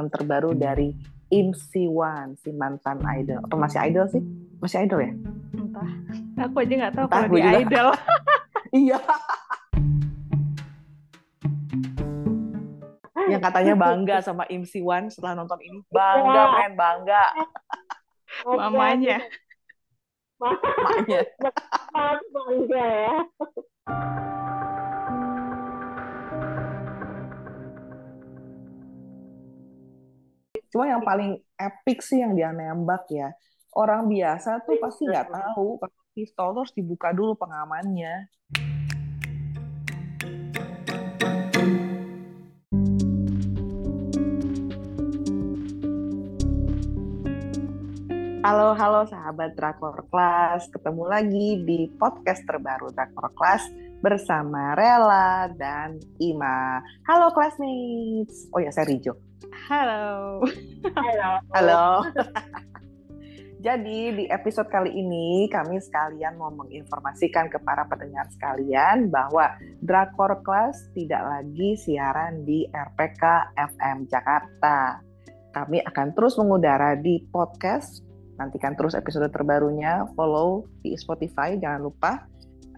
film terbaru dari Im Siwan, si mantan idol. Atau masih idol sih? Masih idol ya? Entah. Aku aja nggak tahu Entah, kalau dia juga. idol. Iya. Yang katanya bangga sama Im Siwan setelah nonton ini. Bangga, Iya. men, bangga. Mamanya. Sangat bangga ya. Cuma yang paling epic sih yang dia nembak ya. Orang biasa tuh pasti nggak tahu kalau pistol tuh harus dibuka dulu pengamannya. Halo, halo sahabat Drakor Class. Ketemu lagi di podcast terbaru Drakor Class bersama Rela dan Ima. Halo classmates. Oh ya, saya Rijo. Halo. Halo. Halo. Jadi di episode kali ini kami sekalian mau menginformasikan ke para pendengar sekalian bahwa Drakor Class tidak lagi siaran di RPK FM Jakarta. Kami akan terus mengudara di podcast. Nantikan terus episode terbarunya. Follow di Spotify. Jangan lupa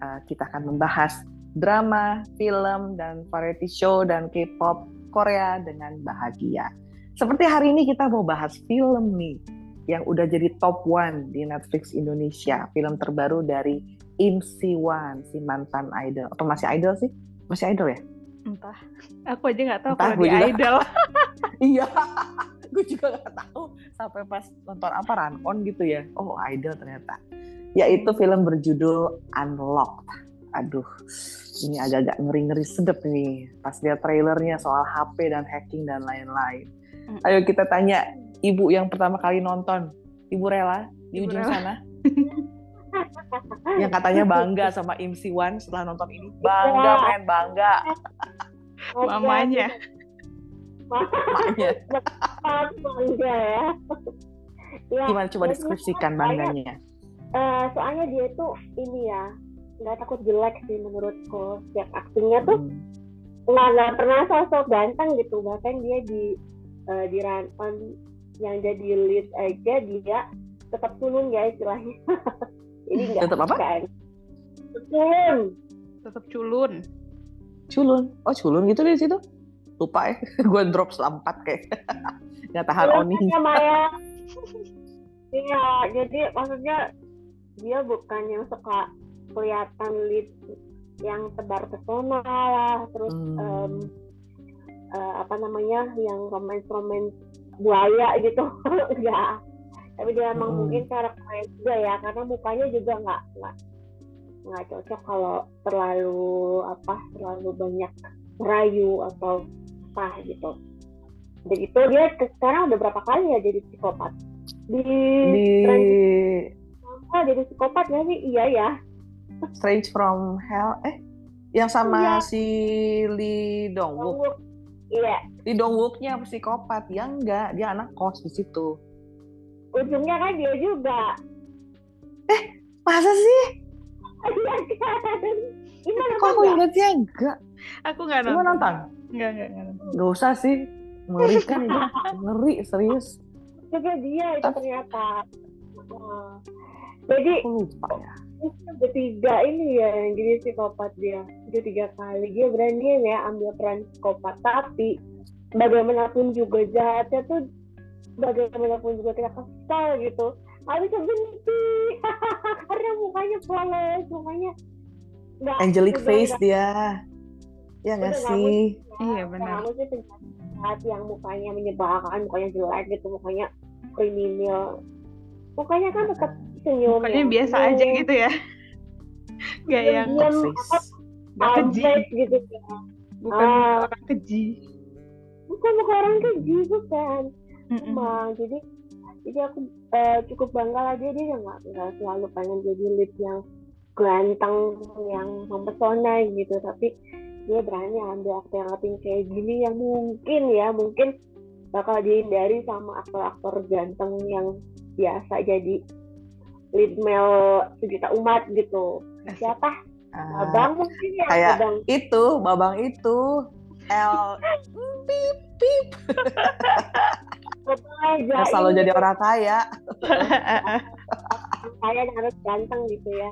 uh, kita akan membahas drama, film, dan variety show dan K-pop Korea dengan bahagia. Seperti hari ini kita mau bahas film nih yang udah jadi top one di Netflix Indonesia. Film terbaru dari Im Siwan, si mantan idol. Atau masih idol sih? Masih idol ya? Entah. Aku aja nggak tahu Entah, kalau dia juga. idol. Iya, gue juga gak tahu sampai pas nonton apa Rankon gitu ya. Oh idol ternyata. Yaitu film berjudul Unlocked. Aduh, ini agak-agak ngeri-ngeri sedep nih. Pas lihat trailernya soal HP dan hacking dan lain-lain. Mm. Ayo kita tanya ibu yang pertama kali nonton. Ibu Rela di Ibu ujung Rela. sana. yang katanya bangga sama Im Siwan setelah nonton ini. Bangga, Iya. men, bangga. Mamanya. Sangat bangga ya. ya. Gimana coba ya, deskripsikan soalnya- bangganya? eh, soalnya dia tuh ini ya nggak takut jelek sih menurutku setiap aktingnya tuh Hmm. nggak nggak pernah sosok ganteng gitu bahkan dia di eh, di Ranton yang jadi lead aja dia tetap tulung ya istilahnya ini nggak Tetap apa? kan tulung Tetap culun. Culun. Oh, culun gitu di situ. Lupa ya. Gue drop selampat kayak. Nggak tahan Tulung oni. Maya iya jadi maksudnya dia bukan yang suka kelihatan lead yang tebar pesona lah terus Hmm. em, eh, apa namanya yang romance romance buaya gitu. Enggak tapi dia emang Hmm. mungkin karakternya juga ya karena mukanya juga nggak nggak nggak cocok kalau terlalu apa terlalu banyak merayu atau apa gitu. Jadi itu dia sekarang udah berapa kali ya jadi psikopat? Di, Di Apa, jadi psikopat nggak sih? Iya ya Strange from Hell. Eh, yang sama Iya. si Lee Dong Wook. iya Lee Dong Wooknya psikopat. Ya enggak, dia anak kos di situ. ujungnya kan dia juga Masa sih? iya kan gimana Kok aku ingatnya enggak? Aku nggak Lu nonton. nonton? Nggak, nggak, nggak nonton. Gak usah sih. Mengerikan itu. Ngeri, serius. juga dia itu ternyata Wah. jadi Aku lupa ya. Bertiga ini ya yang jadi psikopat dia. Dia tiga kali. Dia berani ya ambil peran psikopat tapi bagaimanapun juga jahatnya tuh bagaimanapun juga kita kesal gitu. Nggak bisa benci. Karena mukanya polos mukanya nggak Angelic udah face nggak- dia. Ya nggak udah sih? Iya, benar. kamu sih penjahat yang mukanya menyebalkan mukanya jelek gitu mukanya kriminal. Mukanya kan tetap senyum Pokoknya biasa senyum. aja gitu ya. Nggak yang Face. nggak keji. Gitu ya. Bukan Ah. orang keji. bukan bukan orang keji bukan Mm-mm. emang jadi jadi aku eh, cukup bangga lah dia dia nggak nggak selalu pengen jadi lead yang ganteng yang mempesona gitu tapi dia berani ambil aktor akting kayak gini yang mungkin ya mungkin bakal dihindari sama aktor-aktor ganteng yang biasa jadi lead male sejuta umat gitu. Siapa? Ah, abang mungkin ya kayak- abang itu, babang itu. L. Pip pip. Betul selalu jadi orang kaya. Kaya dan harus ganteng gitu ya.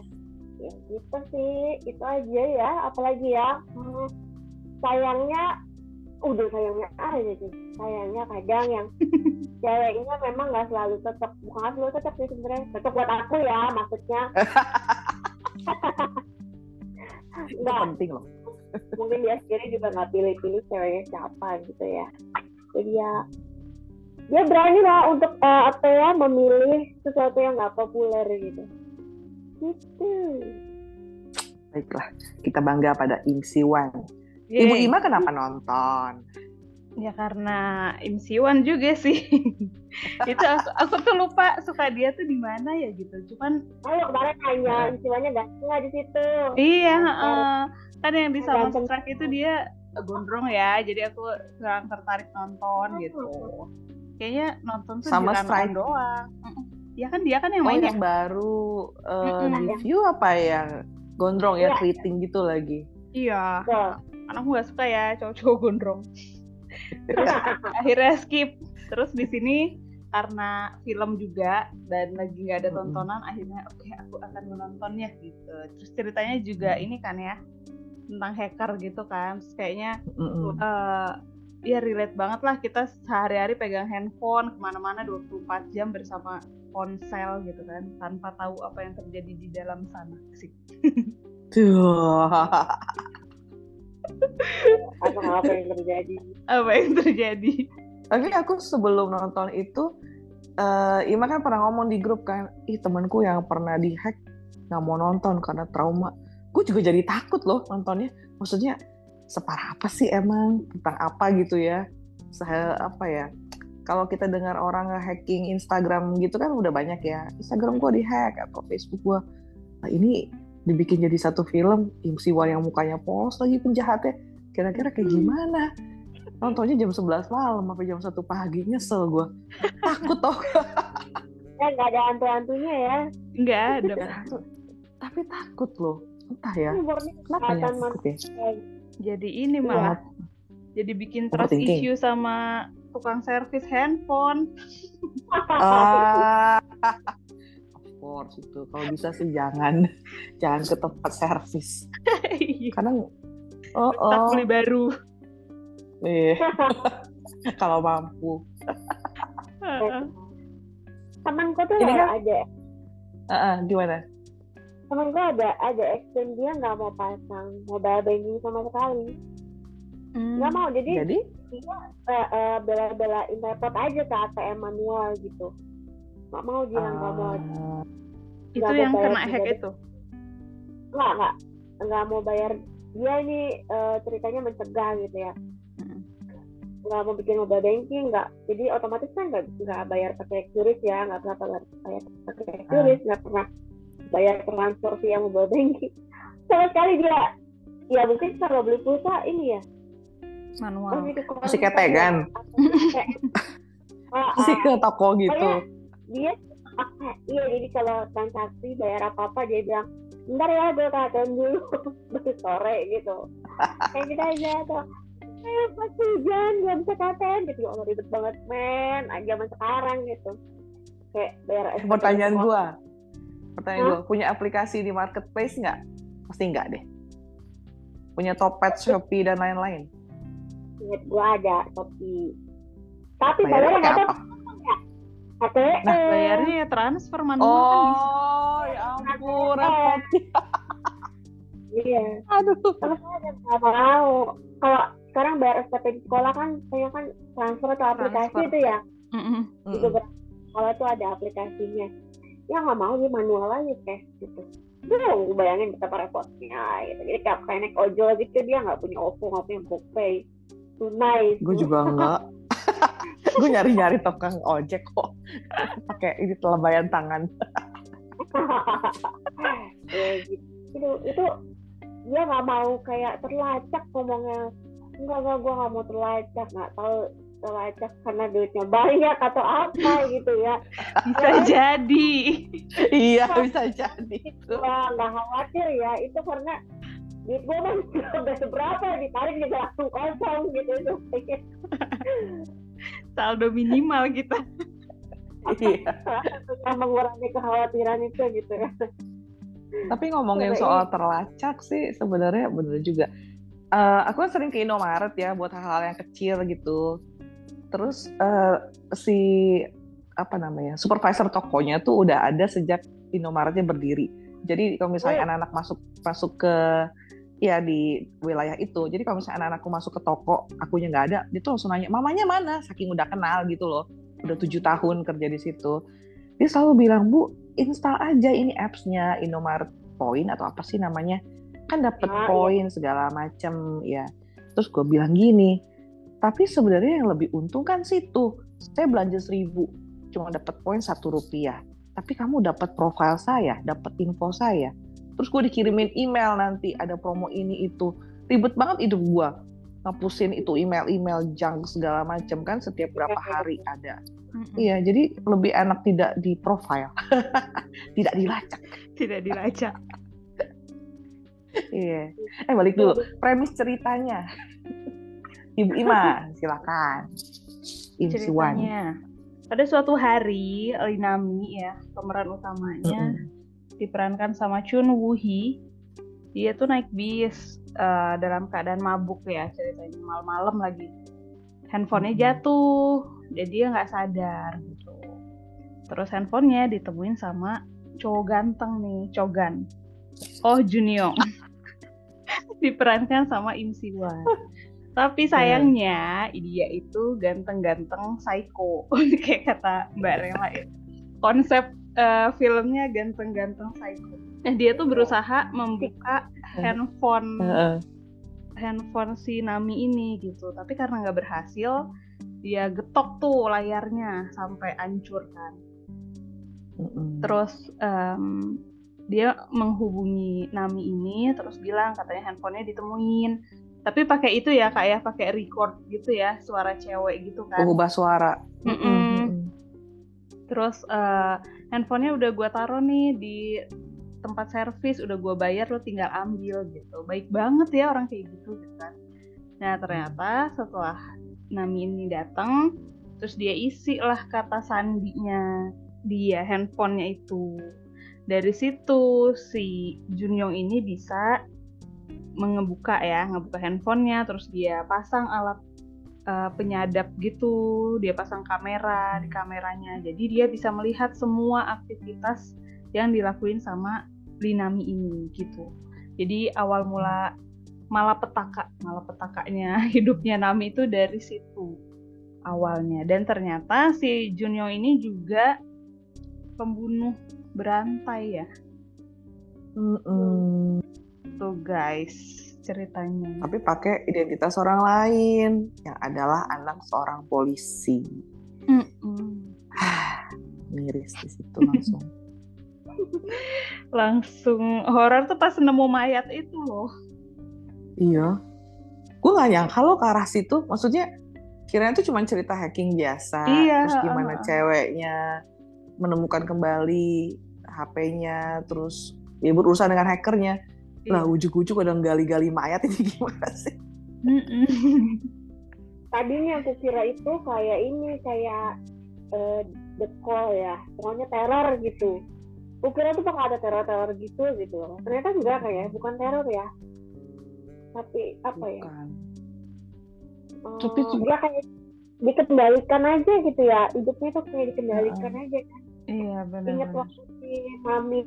Ya gitu sih, itu aja ya. Apalagi ya, hmm, sayangnya, udah sayangnya aja sih. Sayangnya kadang yang ceweknya memang nggak selalu cocok. Bukan selalu cocok sih sebenarnya. Cocok buat aku ya, maksudnya. Nggak, penting loh mungkin dia sendiri juga nggak pilih-pilih ceweknya siapa gitu ya. Jadi ya, dia berani lah untuk eh, apa ya memilih sesuatu yang nggak populer gitu. Gitu. baiklah kita bangga pada Im Siwan Yeay. Ibu Ima kenapa nonton Ya karena Im Siwan juga sih. itu aku, aku tuh lupa suka dia tuh di mana ya gitu. Cuman Ayo kemarin nanya, istilahnya ganteng nggak di situ? iya, heeh. kan yang di Ganteng. Soundtrack itu dia gondrong ya. Jadi aku kurang tertarik nonton gitu. Kayaknya nonton tuh Sama Strike. doang. Ya kan dia kan yang oh main yang baru eh, Mm-mm. review apa yang gondrong ya Iya. keriting gitu lagi Iya. Tuh. Karena aku nggak suka ya cowok-cowok gondrong. Terus akhirnya skip. Terus di sini karena film juga dan lagi nggak ada tontonan, akhirnya oke aku akan menontonnya gitu. Terus ceritanya juga ini kan ya tentang hacker gitu kan. Terus kayaknya Mm-mm. eh ya relate banget lah kita sehari-hari pegang handphone ke mana-mana 24 jam bersama ponsel gitu kan tanpa tahu apa yang terjadi di dalam sana sih Tuh. Apa apa yang terjadi? apa yang terjadi Tapi aku sebelum nonton itu, eh Ima kan pernah ngomong di grup kan, ih temanku yang pernah dihack nggak mau nonton karena trauma. Gue juga jadi takut loh nontonnya. Maksudnya separah apa sih emang tentang apa gitu ya? Se apa ya? Kalau kita dengar orang hacking Instagram gitu kan udah banyak ya. Instagram gue dihack atau Facebook gue. Nah, ini dibikin jadi satu film, Im Siwan yang mukanya polos lagi penjahatnya. Kira-kira kayak gimana? nontonnya jam 11 malam sampai jam 1 pagi nyesel gue takut toh Ya nggak ada hantu-hantunya ya. nggak ada. Tapi takut loh. Entah ya. Kenapa ya takut ya? jadi ini malah jadi bikin trust issue sama tukang servis handphone. Ah, of course itu kalau bisa sih jangan jangan ke tempat servis. Karena oh, tak oh beli baru. Eh, kalau mampu. Temanku tuh Ini kan- ada Ah, ah, gimana? Temanku ada ada action dia nggak mau pasang mobile banking sama sekali. Hmm. nggak mau jadi jadi? eh, eh, bela-belain repot aja ke ATM manual gitu nggak mau dia nggak mau. Ah, itu mau yang bayar kena hack itu? nggak nggak. Nggak mau bayar. Dia ini eh, ceritanya mencegah gitu ya. Mm. nggak mau bikin mobile banking nggak. Jadi otomatis kan nggak nggak bayar pakai QRIS ya nggak pernah bayar bayar pakai QRIS nggak pernah bayar transfer via mobile banking. Sama sekali dia ya mungkin kalau beli pulsa ini ya. Manual. Masih ke Masih ketegan. Ah, sih ah. ke toko gitu. Pokoknya dia iya jadi kalau transaksi bayar apa apa dia bilang bentar ya gue ke ATM dulu. Baru sore gitu. Kayak gitu aja tuh. Eh pas hujan gak bisa ke ATM gitu ya Allah ribet banget men. Ah, zaman sekarang gitu. Kayak bayar SPP pertanyaan gua. Pertanyaan gua punya aplikasi di marketplace nggak? Pasti nggak deh. Punya Topet, Shopee dan lain-lain. Ingat gue ada Shopee. Tapi bayarnya nggak apa ATM nah bayarnya ya transfer manual kan bisa. oh ya ampun repot iya aduh Kalau saya ada nggak mau. Kalau sekarang bayar SPP di sekolah kan, saya kan transfer atau aplikasi Transfer. itu ya. Mm-mm. Di beberapa sekolah tuh ada aplikasinya. Ya nggak mau dia manual aja cash gitu. Duh, bayangin betapa repotnya gitu. Jadi kayak kayak naik ojol gitu dia nggak punya OVO, nggak punya GoPay. Tunai. gue juga enggak gue nyari-nyari tukang ojek kok pakai ini telebayan tangan ya, gitu. Itu, itu dia nggak mau kayak terlacak ngomongnya. Enggak, enggak, gue nggak mau terlacak. Nggak tahu terlacak karena duitnya banyak atau apa gitu ya. bisa jadi iya bisa jadi itu Wah, nggak khawatir ya. Itu karena duit gue mah udah seberapa ditarik juga langsung kosong gitu itu saldo minimal kita Iya. yang mengurangi kekhawatiran itu gitu ya Tapi ngomongin soal terlacak sih sebenarnya bener juga. Eh, aku kan sering ke Indomaret ya buat hal-hal yang kecil gitu. Terus eh, si apa namanya supervisor tokonya tuh udah ada sejak Indomaretnya berdiri. Jadi kalau misalnya Oh. anak-anak masuk masuk ke ya di wilayah itu. Jadi kalau misalnya anak-anakku masuk ke toko, akunya nggak ada, dia tuh langsung nanya mamanya mana, saking udah kenal gitu loh. Udah tujuh tahun kerja di situ. Dia selalu bilang bu, install aja ini apps-nya Indomaret Point atau apa sih namanya kan dapat Ah, iya. poin segala macem ya terus gue bilang gini tapi sebenarnya yang lebih untung kan situ saya belanja seribu cuma dapat poin satu rupiah tapi kamu dapat profil saya dapat info saya terus gue dikirimin email nanti ada promo ini itu ribet banget hidup gue ngapusin itu email-email junk segala macem kan setiap berapa hari ada Mm-mm. Iya, jadi lebih enak tidak di profile, tidak dilacak. tidak dilacak Iya. Eh balik dulu, premis ceritanya. Ibu Ima, silakan. Ceritanya pada suatu hari Linami ya pemeran utamanya Mm-mm. Diperankan sama Chun Woo Hee dia tuh naik bis eh, dalam keadaan mabuk ya ceritanya malam-malam lagi. Handphonenya Hmm. jatuh jadi dia nggak sadar gitu. Terus handphonenya ditemuin sama cowok ganteng nih Chogan. Oh Junior diperankan sama Im Siwan tapi sayangnya dia itu ganteng-ganteng psycho. Kayak kata Mbak Rela ya. Konsep eh, filmnya ganteng-ganteng psycho nah dia tuh berusaha membuka handphone Heeh. handphone si Nami ini gitu tapi karena nggak berhasil dia getok tuh layarnya sampai hancur kan terus em, dia menghubungi Nami ini terus bilang katanya handphonenya ditemuin tapi pakai itu ya kak ya pakai record gitu ya suara cewek gitu kan Pengubah suara. Mm-mm. Mm-mm. terus eh, handphonenya udah gua taruh nih di tempat servis udah gua bayar lo tinggal ambil gitu. Baik banget ya orang kayak gitu gitu kan. Nah ternyata setelah Nami ini datang terus dia isi lah kata sandinya dia handphonenya itu. Dari situ si Junyong ini bisa mengebuka ya ngebuka handphonenya terus dia pasang alat eh, penyadap gitu dia pasang kamera di kameranya. Jadi dia bisa melihat semua aktivitas yang dilakuin sama Linami ini gitu. Jadi awal mula malapetaka malapetakanya hidupnya Nami itu dari situ awalnya. Dan ternyata si Junyo ini juga pembunuh berantai ya. Mm-mm. tuh guys ceritanya Tapi pakai identitas orang lain yang adalah anak seorang polisi. Miris di situ langsung. langsung horor tuh pas nemu mayat itu loh iya. Gue gak nyangka lo ke arah situ. Maksudnya kirain tuh cuma cerita hacking biasa. Iya, Terus gimana uh-uh. ceweknya menemukan kembali HP-nya. Terus ya berurusan dengan hackernya. Lah ujuk-ujuk ada gali-gali mayat ini gimana sih? Tadinya aku kira itu kayak ini kayak eh, the call ya pokoknya teror gitu. Aku kira tuh bakal ada teror-teror gitu gitu. Ternyata enggak kayak bukan teror ya. Tapi apa ya? Bukan. eh, Tapi juga- ya kayak dikendalikan aja gitu ya. Hidupnya tuh kayak dikendalikan aja kan. Iya ingat benar. waktu si mami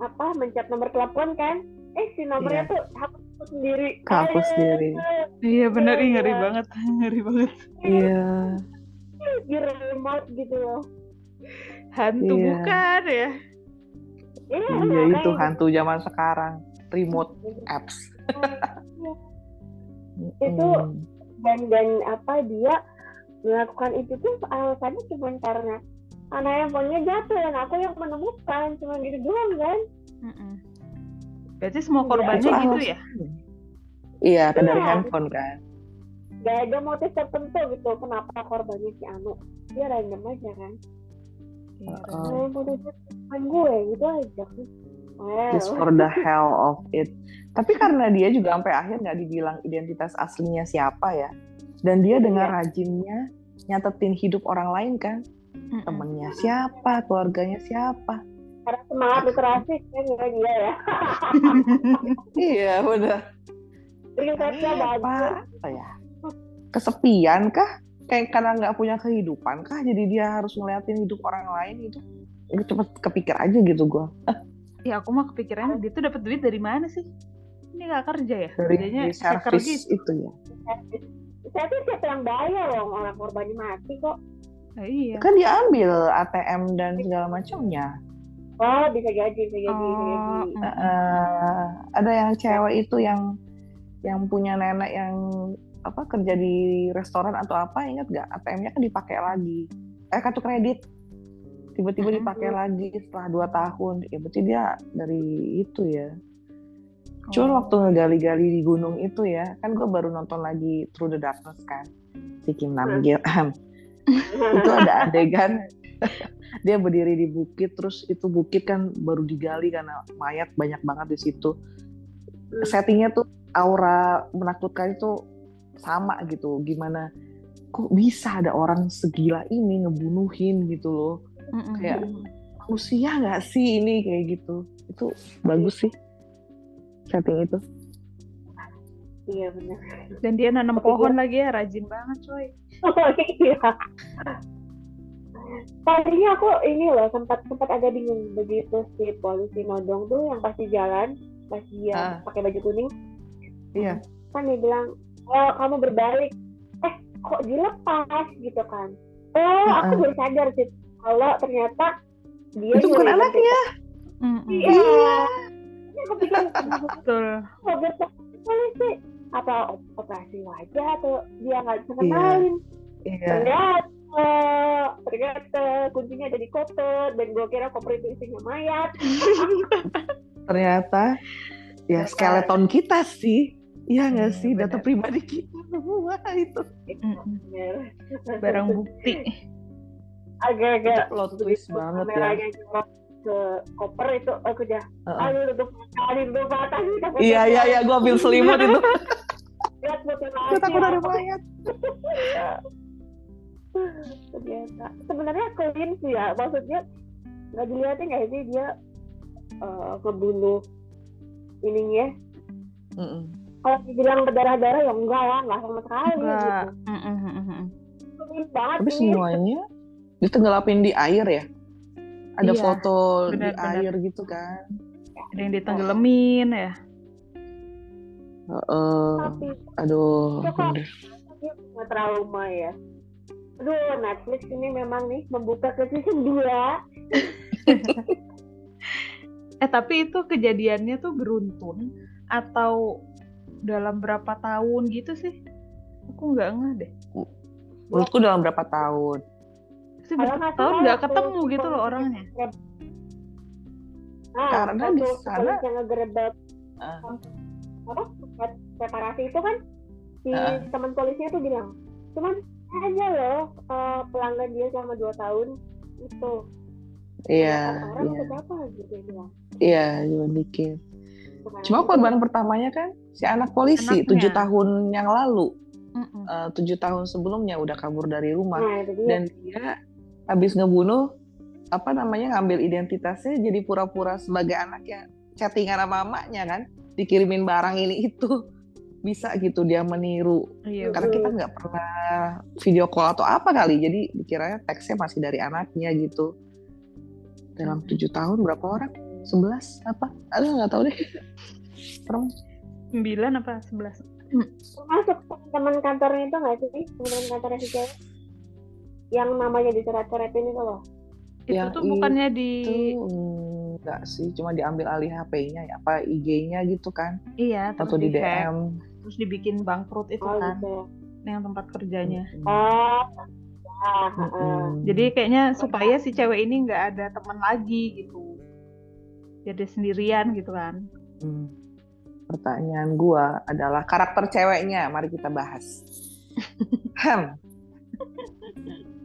apa mencet nomor telepon kan eh si nomornya Iya. tuh hapus sendiri Kehapus Aduh, sendiri. iya benar ih, ngeri Iya. banget ngeri banget Iya. di remote gitu loh hantu Iya. bukan ya Iya, Iya itu hantu zaman sekarang. Remote apps. Itu Mm. dan dan apa dia melakukan itu tuh alasannya cuma karena anak handphonenya jatuh dan aku yang menemukan cuma gitu doang kan Mm-mm. Berarti semua Iya, korbannya itu gitu ya Iya, kan dari Iya. handphone kan. gak ada motif tertentu gitu kenapa korbannya si Anu dia random aja kan Iya, yang motifnya bukan gue gitu aja Well. just for the hell of it. Tapi karena dia juga sampai akhir nggak dibilang identitas aslinya siapa ya, dan dia dengan Iya. rajinnya nyatetin hidup orang lain kan, temennya siapa, keluarganya siapa. Karena semangat literasi kan ya dia ya. Iya. Risetnya apa, bagus. apa ya? Kesepian kah? Kayak karena nggak punya kehidupan kah? Jadi dia harus ngeliatin hidup orang lain itu. Itu cepet kepikir aja gitu gue. Ya aku mah kepikirannya dia tuh dapat duit dari mana sih? Ini nggak kerja ya? Dari Kerjanya servis gitu. itu ya. Saya tuh siapa yang bayar loh orang korbannya mati kok. Nah, iya. Kan dia ambil ATM dan segala macamnya. Oh bisa jadi, bisa jadi, bisa jadi. Eh, ada yang cewek itu yang yang punya nenek yang apa kerja di restoran atau apa ingat gak ATM-nya kan dipakai lagi. Eh kartu kredit. Tiba-tiba dipakai lagi setelah dua tahun. Ya berarti dia dari itu ya. Cuman Oh. waktu ngegali-gali di gunung itu ya kan gue baru nonton lagi Through the Darkness kan si Kim Namgil itu ada adegan dia berdiri di bukit terus itu bukit kan baru digali karena mayat banyak banget di situ settingnya tuh aura menakutkan itu sama gitu gimana kok bisa ada orang segila ini ngebunuhin gitu loh Mm-mm. kayak manusia nggak sih ini kayak gitu itu bagus sih setting itu Iya benar. Dan dia nanam pohon lagi ya, rajin banget coy. Oh iya. Tadinya aku ini loh sempat sempat agak bingung begitu si polisi nodong tuh yang pasti jalan pas dia Ah. pakai baju kuning. Iya. Kan dia bilang oh kamu berbalik. Eh kok dilepas gitu kan? Oh aku Ah. baru sadar sih kalau ternyata dia itu bukan anaknya. iya. Ini aku pikir Betul. gitu polisi. Apa op- operasi wajah atau dia nggak bisa Iya. kenalin iya. Ternyata ternyata kuncinya ada di koper dan gue kira koper itu isinya mayat. Ternyata ya skeleton kita sih. Iya nggak Iya, sih? Data pribadi kita semua itu. Bener. Barang bukti. agak-agak plot twist banget ya. ke koper itu. Aku udah Heeh. aduh udah kali udah patah sih takut iya iya iya gue ambil selimut itu. Lihat takut ada mayat ternyata sebenarnya clean sih ya maksudnya nggak dilihatin nggak sih dia eh, ngebunuh ininya Mm-mm. kalau dibilang berdarah-darah ya enggak lah nggak sama sekali Enggak. gitu clean banget tapi ini semuanya ditenggelapin di air ya ada Iya, foto di benar-benar. air gitu kan Ada yang ditenggelamin ya. Heeh. tapi aduh bener. punya trauma ya aduh Netflix ini memang nih membuka ke season 2 Eh tapi itu kejadiannya tuh beruntun atau dalam berapa tahun gitu sih? Aku nggak ngeh deh. menurutku dalam berapa tahun Sih berapa tahun nggak ketemu gitu loh orangnya. Nah, Karena di sana- ngegerebek Ah. apa se- separasi itu kan si Ah. teman polisinya tuh bilang cuman aja loh eh, pelanggan dia selama dua tahun itu. Iya orang iya. berapa gitu dia bilang. Iya cuma dikit. Bukan cuma korban pertamanya kan si anak polisi Anaknya. tujuh tahun yang lalu. Eh, tujuh tahun sebelumnya udah kabur dari rumah. Nah dia. Dan dia habis ngebunuh apa namanya ngambil identitasnya jadi pura-pura sebagai anaknya chattingan sama mamanya kan dikirimin barang ini itu bisa gitu dia meniru. Iya. karena kita nggak pernah video call atau apa kali. Jadi dikiranya teksnya masih dari anaknya gitu. Dalam tujuh tahun berapa orang? Sebelas apa? Aduh nggak tahu deh. Serem Sembilan apa sebelas? termasuk teman kantornya itu nggak sih? Teman kantornya si cewek? Yang namanya dicoret-coretin itu loh. Itu Yang tuh bukannya di enggak sih. Cuma diambil alih HP-nya ya apa IG-nya gitu kan. Iya terus atau di DM terus dibikin bangkrut itu oh kan gitu yang tempat kerjanya. oh ah. Jadi kayaknya supaya si cewek ini nggak ada teman lagi gitu. Jadi sendirian gitu kan. Hmm. Pertanyaan gua adalah karakter ceweknya. Mari kita bahas. Hem.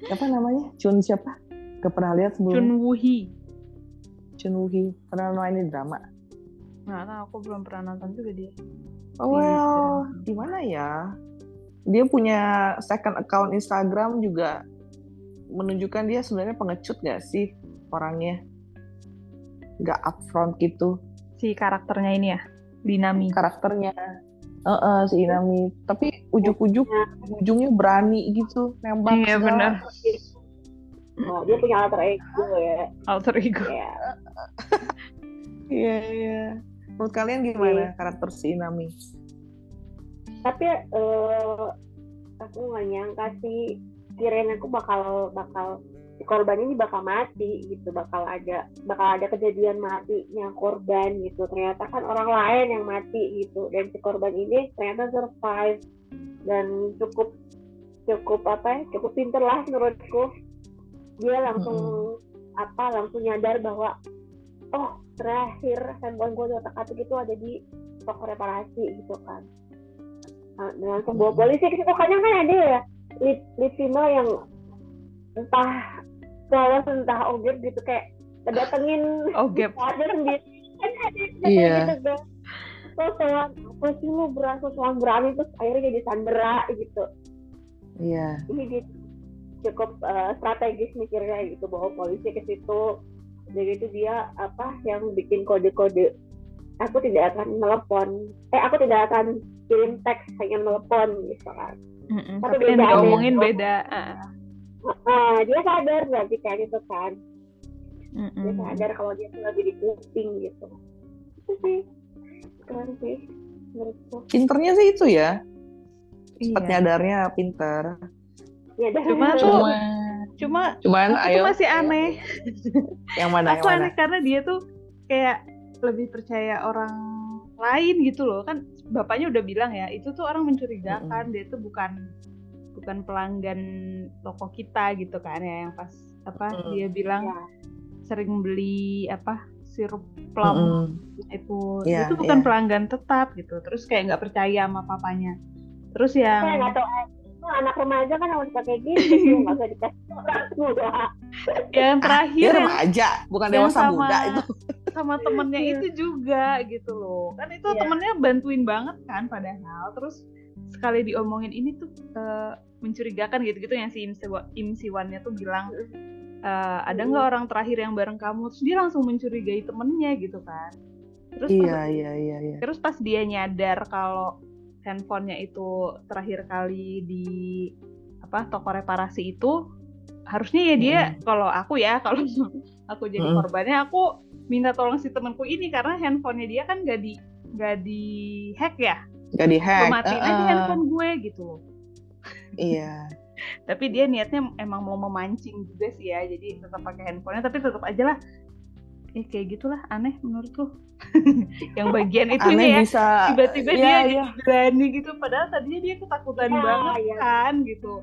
Siapa namanya? Chun siapa? Gak pernah lihat Chun sebelumnya. Woo Hee. Chun Hee pernah main drama Nah, nah, aku belum pernah nonton juga dia. Oh well di mana ya dia punya second account Instagram juga menunjukkan dia sebenarnya pengecut gak sih orangnya nggak upfront gitu Si karakternya ini ya, Dinami. karakternya Heeh, si Inami tapi ujuk-ujuk ujungnya berani gitu nembak Iya, benar. Oh, dia punya alter ego ya. Alter ego. Ya. iya iya menurut kalian gimana karakter si Inami? Tapi eh aku nggak nyangka sih kirain aku bakal bakal si korban ini bakal mati gitu bakal ada bakal ada kejadian matinya korban gitu. Ternyata kan orang lain yang mati gitu dan si korban ini ternyata survive dan cukup cukup apa ya cukup pinter lah menurutku. Dia langsung apa langsung nyadar bahwa oh terakhir handphone gue di otak atik itu ada di toko reparasi gitu kan. Nah, dan langsung bawa polisi ke situ kadang kan ada ya lead, lead female yang entah polos entah ogep gitu kayak kedatengin Oh, gap. ada sendiri. Kan ada kayak Iya. gitu kan. Terus kayak apa sih lu berasa soal berani? Terus akhirnya jadi sandera gitu. Iya. Ini dia cukup eh, strategis mikirnya gitu bawa polisi ke situ jadi itu dia apa yang bikin kode-kode. Aku tidak akan telepon eh aku tidak akan kirim teks hanya telepon gitu kan. Mm-mm, Tapi Tapi yang beda, diomongin beda. Ah, Ah, dia sadar berarti kan itu kan. Mm-mm. dia sadar kalau dia tuh lagi di kuping gitu. Itu sih keren sih menurutku. Pinternya sih itu ya. Cepat Iya. nyadarnya pinter. Ya Cuma tuh- cuma Cuma cuman aku ayo tuh masih ayo. aneh. yang mana aku yang mana aneh karena dia tuh kayak lebih percaya orang lain gitu loh kan bapaknya udah bilang ya itu tuh orang mencurigakan dia tuh bukan bukan pelanggan toko kita gitu kan ya yang pas apa Mm. dia bilang Ya. sering beli apa sirup plum Mm-mm. itu Iya, itu bukan iya. pelanggan tetap gitu terus kayak nggak percaya sama papanya terus yang itu anak remaja kan harus pakai gitu nggak usah dikasih orang tua yang terakhir dia yang remaja bukan yang dewasa sama- muda itu. sama temennya Iya. itu juga gitu loh. Kan itu Iya. temennya bantuin banget kan padahal. Terus sekali diomongin ini tuh eh, mencurigakan gitu-gitu yang si Im Siwa- Im Siwannya tuh bilang eh, ada nggak orang terakhir yang bareng kamu? Terus dia langsung mencurigai temennya gitu kan. Terus pas, iya iya iya iya. terus pas dia nyadar kalau handphonenya itu terakhir kali di apa toko reparasi itu harusnya ya dia kalau aku ya kalau aku jadi Mm-mm. korbannya aku minta tolong si temanku ini karena handphonenya dia kan gak di gak di hack ya gak di hack matiin aja Heeh. handphone gue gitu iya tapi dia niatnya emang mau memancing juga sih ya jadi tetap pakai handphonenya tapi tetap aja lah eh kayak gitulah aneh menurutku yang bagian aneh ya bisa tiba-tiba iya, dia iya. jadi berani gitu padahal tadinya dia ketakutan Iya, banget iya. kan gitu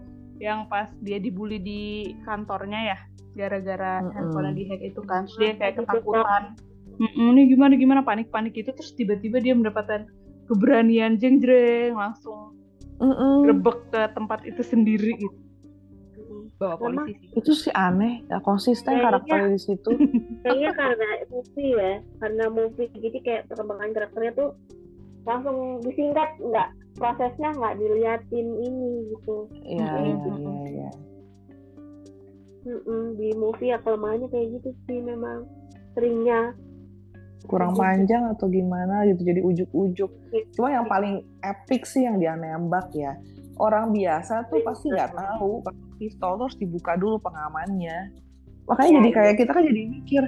yang pas dia dibully di kantornya ya gara-gara Mm-mm. handphone dihack itu kan terus dia kayak ketakutan Mm-mm, ini gimana gimana panik-panik itu terus tiba-tiba dia mendapatkan keberanian jeng-jeng langsung Mm-mm. rebek ke tempat itu sendiri gitu bawa Memang polisi sih. itu sih aneh ya konsisten Kayaknya- karakternya di situ. Kayaknya karena movie ya karena movie. Jadi kayak perkembangan karakternya tuh langsung disingkat nggak prosesnya nggak diliatin ini gitu. Iya iya iya iya. Mm-mm, di movie ya kelemahannya kayak gitu sih memang seringnya. Kurang panjang atau gimana gitu jadi ujuk-ujuk. Cuma yang paling epic sih yang dia nembak ya orang biasa tuh pasti nggak tahu pistol terus dibuka dulu pengamannya. Makanya Ya, jadi iya. kayak kita kan jadi mikir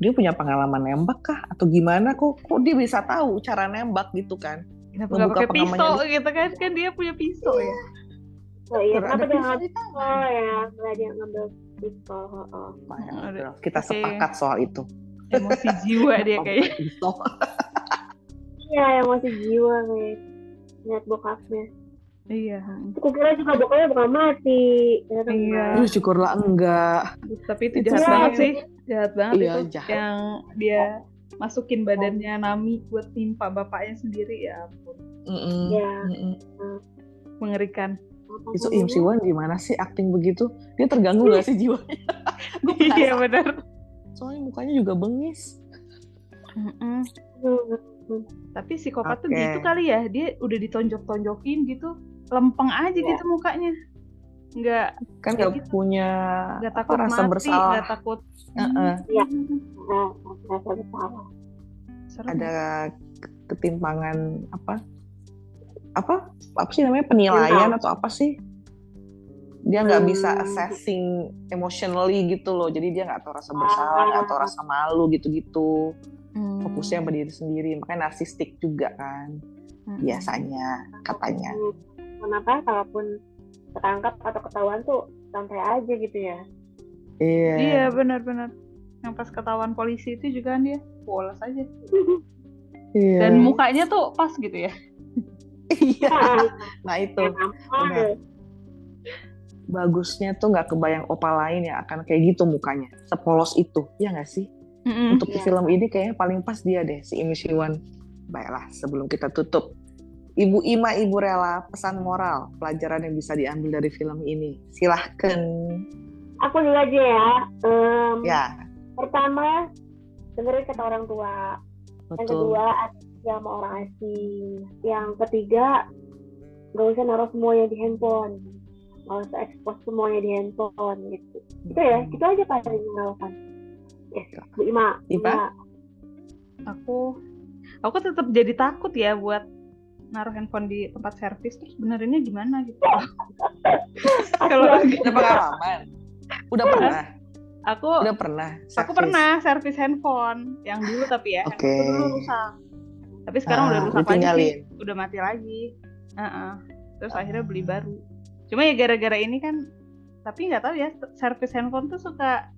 dia punya pengalaman nembak kah? Atau gimana kok? Kok dia bisa tahu cara nembak gitu kan? Kenapa nggak pakai pisau gitu kan? Kan dia punya pisau ya. Oh iya. Kenapa dia di tangan. oh ya nggak dia ngambil pistol oh, oh. Nah, ya kita Oke. sepakat soal itu. emosi jiwa dia kayaknya. Pistol. iya yang masih jiwa kayak lihat bokapnya iya aku kira juga bokapnya bakal mati ternyata Iya. enggak. Aduh syukurlah enggak tapi itu jahat Iya. banget sih jahat banget Iya, itu jahat. yang dia masukin badannya Nami buat timpa bapaknya sendiri ya ampun Mm-mm. Iya. Mm-mm. mengerikan Apa itu namanya? Im Siwon gimana sih acting begitu dia terganggu gak sih jiwanya Gua iya benar soalnya mukanya juga bengis Mm-mm. Hmm. Tapi psikopat tuh Oke. gitu kali ya, dia udah ditonjok-tonjokin gitu, lempeng aja Iya. gitu mukanya. Nggak kan nggak gitu. punya nggak apa, takut rasa mati, bersalah nggak takut. Iya. Rasa bersalah. serem. ada ketimpangan apa apa apa sih namanya penilaian atau apa sih dia nggak bisa Hmm. assessing emotionally gitu loh jadi dia nggak tahu rasa bersalah nggak tahu rasa malu gitu-gitu Hmm. fokusnya pada diri sendiri makanya narsistik juga kan Hmm. biasanya katanya Hmm. Kenapa kalaupun ketangkap atau ketahuan tuh santai aja gitu ya? iya Iya benar-benar. Yang pas ketahuan polisi itu juga kan dia polos aja. iya Dan mukanya tuh pas gitu ya. iya Nah, itu? Benar. bagusnya tuh nggak kebayang opa lain yang akan kayak gitu mukanya sepolos itu ya nggak sih Mm-mm. untuk di Iya. film ini kayaknya paling pas dia deh si Imi Siwan baiklah sebelum kita tutup Ibu Ima Ibu Rela pesan moral pelajaran yang bisa diambil dari film ini silahkan Aku dulu aja ya. Em, ya Pertama, dengerin kata orang tua. Yang betul kedua, hati sama orang asing. Yang ketiga, nggak usah naruh semuanya di handphone. Nggak usah expose semuanya di handphone gitu. Itu ya, itu aja paling mengalakan. Yes, Bu Ima. Ipa? Ima. Aku aku tetap jadi takut ya buat naruh handphone di tempat servis terus benerinnya gimana gitu. Kalau udah pengalaman udah pernah aku udah pernah aku pernah servis handphone yang dulu tapi ya Oke. handphone dulu rusak. Tapi sekarang Ah, udah rusak lagi sih, udah mati lagi. Heeh. Terus akhirnya beli baru. Cuma ya gara-gara ini kan tapi nggak tahu ya servis handphone tuh suka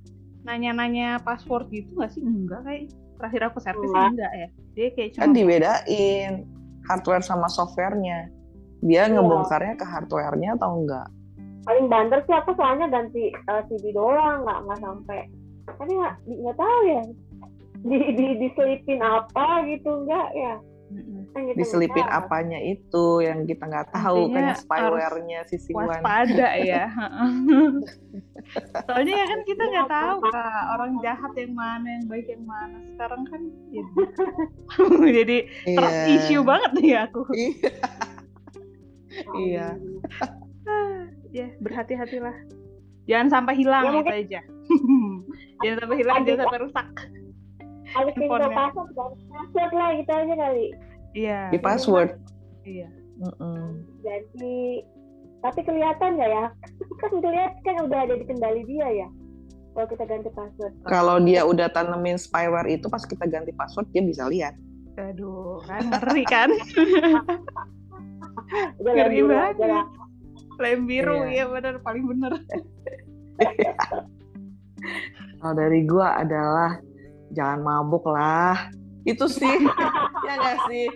nanya-nanya password gitu nggak sih? Enggak kayak terakhir aku servis Enggak. enggak ya. Dia kayak cuma kan dibedain hardware sama softwarenya. Dia Iya. ngebongkarnya ke hardwarenya atau enggak? Paling banter sih aku soalnya ganti eh, CD doang nggak nggak sampai. Tapi nggak nggak tahu ya di, di diselipin apa gitu enggak ya Kan kita nggak diselipin tahu. apanya itu yang kita nggak tahu kan harus spyware-nya si Siwan waspada ya. Soalnya ya kan kita nggak tahu kak orang jahat yang mana, yang baik yang mana. Sekarang kan ya, jadi trust Iya. issue banget nih aku. Iya. Iya. ya berhati-hatilah. Jangan sampai hilang Ya, aja. jangan sampai hilang, jangan sampai rusak. Harus handphonenya. password ganti password lah gitu aja kali Iya. di password Iya. Mm-mm. jadi tapi kelihatan nggak ya kan kelihatan kan udah ada di kendali dia ya kalau kita ganti password kalau dia udah tanemin spyware itu pas kita ganti password dia bisa lihat Aduh, kan ngeri kan? udah Ngeri banget. Lem biru, Iya. ya benar paling bener. kalau dari gua adalah jangan mabuk lah. Itu sih. Ya nggak sih?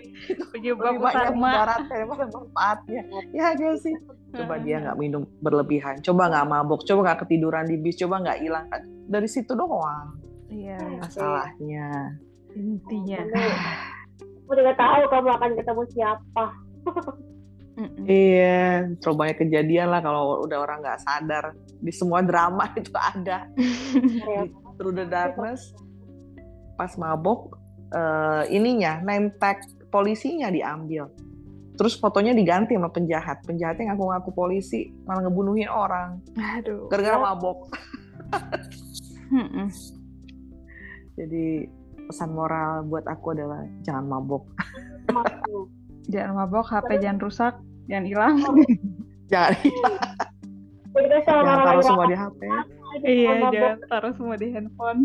Penyebab lebih banyak utama. mudaratnya daripada manfaatnya. Ya nggak sih? Coba dia nggak minum berlebihan. Coba nggak mabuk. Coba nggak ketiduran di bis. Coba nggak hilang kan dari situ doang. Iya, masalahnya. Intinya. aku udah tahu kamu akan ketemu siapa. Iya. Banyak kejadian lah kalau udah orang nggak sadar. Di semua drama itu ada. Ya, Through the Darkness pas mabok eh, ininya name tag polisinya diambil terus fotonya diganti sama penjahat penjahatnya ngaku-ngaku polisi malah ngebunuhin orang Aduh. gara-gara Oh. mabok jadi pesan moral buat aku adalah jangan mabok. Jangan mabok, HP jangan rusak, jangan hilang. jangan Jadi kita sama jangan taruh semua di HP iya, jangan taruh semua di handphone.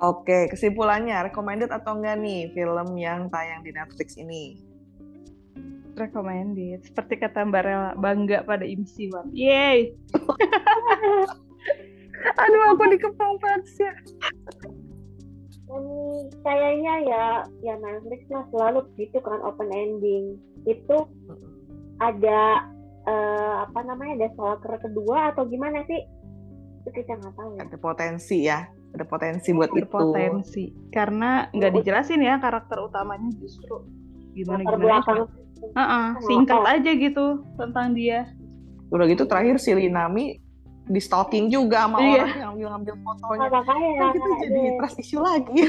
Oke kesimpulannya recommended atau enggak nih film yang tayang di Netflix ini? Recommended. Seperti kata Mbak Rela, bangga pada IMSI, Bang. Yeay! aduh aku dikepang ya Hmm, kayaknya ya ya Netflix lah selalu gitu kan open ending. Itu ada eh, apa namanya ada stalker kedua atau gimana sih? Itu kita nggak tahu ya. Ada potensi ya ada potensi buat itu Berpotensi. Karena nggak dijelasin ya karakter utamanya justru latar gimana-gimana. belakang Heeh, singkat aja gitu tentang dia. udah gitu terakhir si Linami di stalking juga sama Iya. orang yang ngambil ngambil fotonya. Nah, makanya Kan kita jadi trust issue lagi.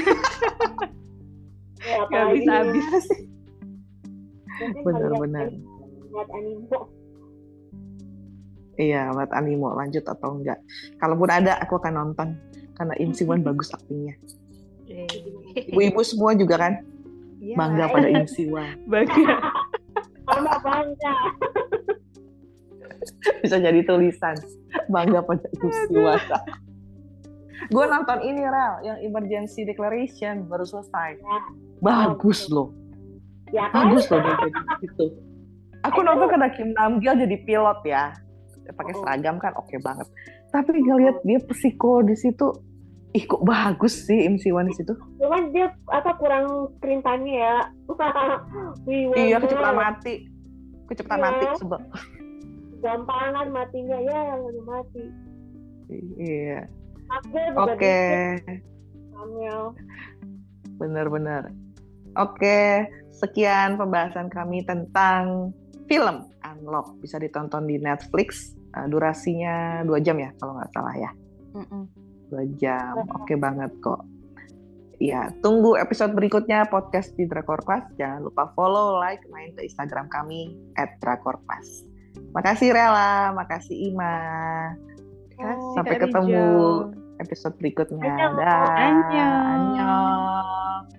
ya, Gak bisa habis. biasanya Benar-benar. ngeliat- ngeliat anime Iya, buat animo lanjut atau enggak. Kalaupun ada, aku akan nonton karena Im Siwon bagus aktingnya. Ibu-ibu semua juga kan Iya, bangga pada Im Siwon. bangga. sama bangga Bisa jadi tulisan bangga pada Im Siwon. Gue nonton ini Rel, yang Emergency Declaration baru selesai. Ya. Bagus loh, ya kan bagus loh dia jadi gitu. Aku nonton karena Kim Namgil jadi pilot ya, pakai Oh. seragam kan oke banget. Tapi ngeliat dia psiko di situ, ih kok bagus sih Siwon di situ. cuman dia apa kurang screen time ya Wih, Iya kecepatan mati, kecepatan Iya. mati sebab. gampangan matinya ya yang mati Iya. Oke, Samuel. benar-benar. Oke, sekian pembahasan kami tentang film Unlock bisa ditonton di Netflix. Uh, durasinya dua jam ya kalau nggak salah ya. Mm-mm. Dua jam, oke banget kok. Ya, tunggu episode berikutnya podcast di Drakor Class. Jangan lupa follow, like, main ke Instagram kami @drakorclass. Makasih Rela, makasih Ima. Kasih, Sampai ketemu Rijal. episode berikutnya. Dah. Annyeong. Annyeong.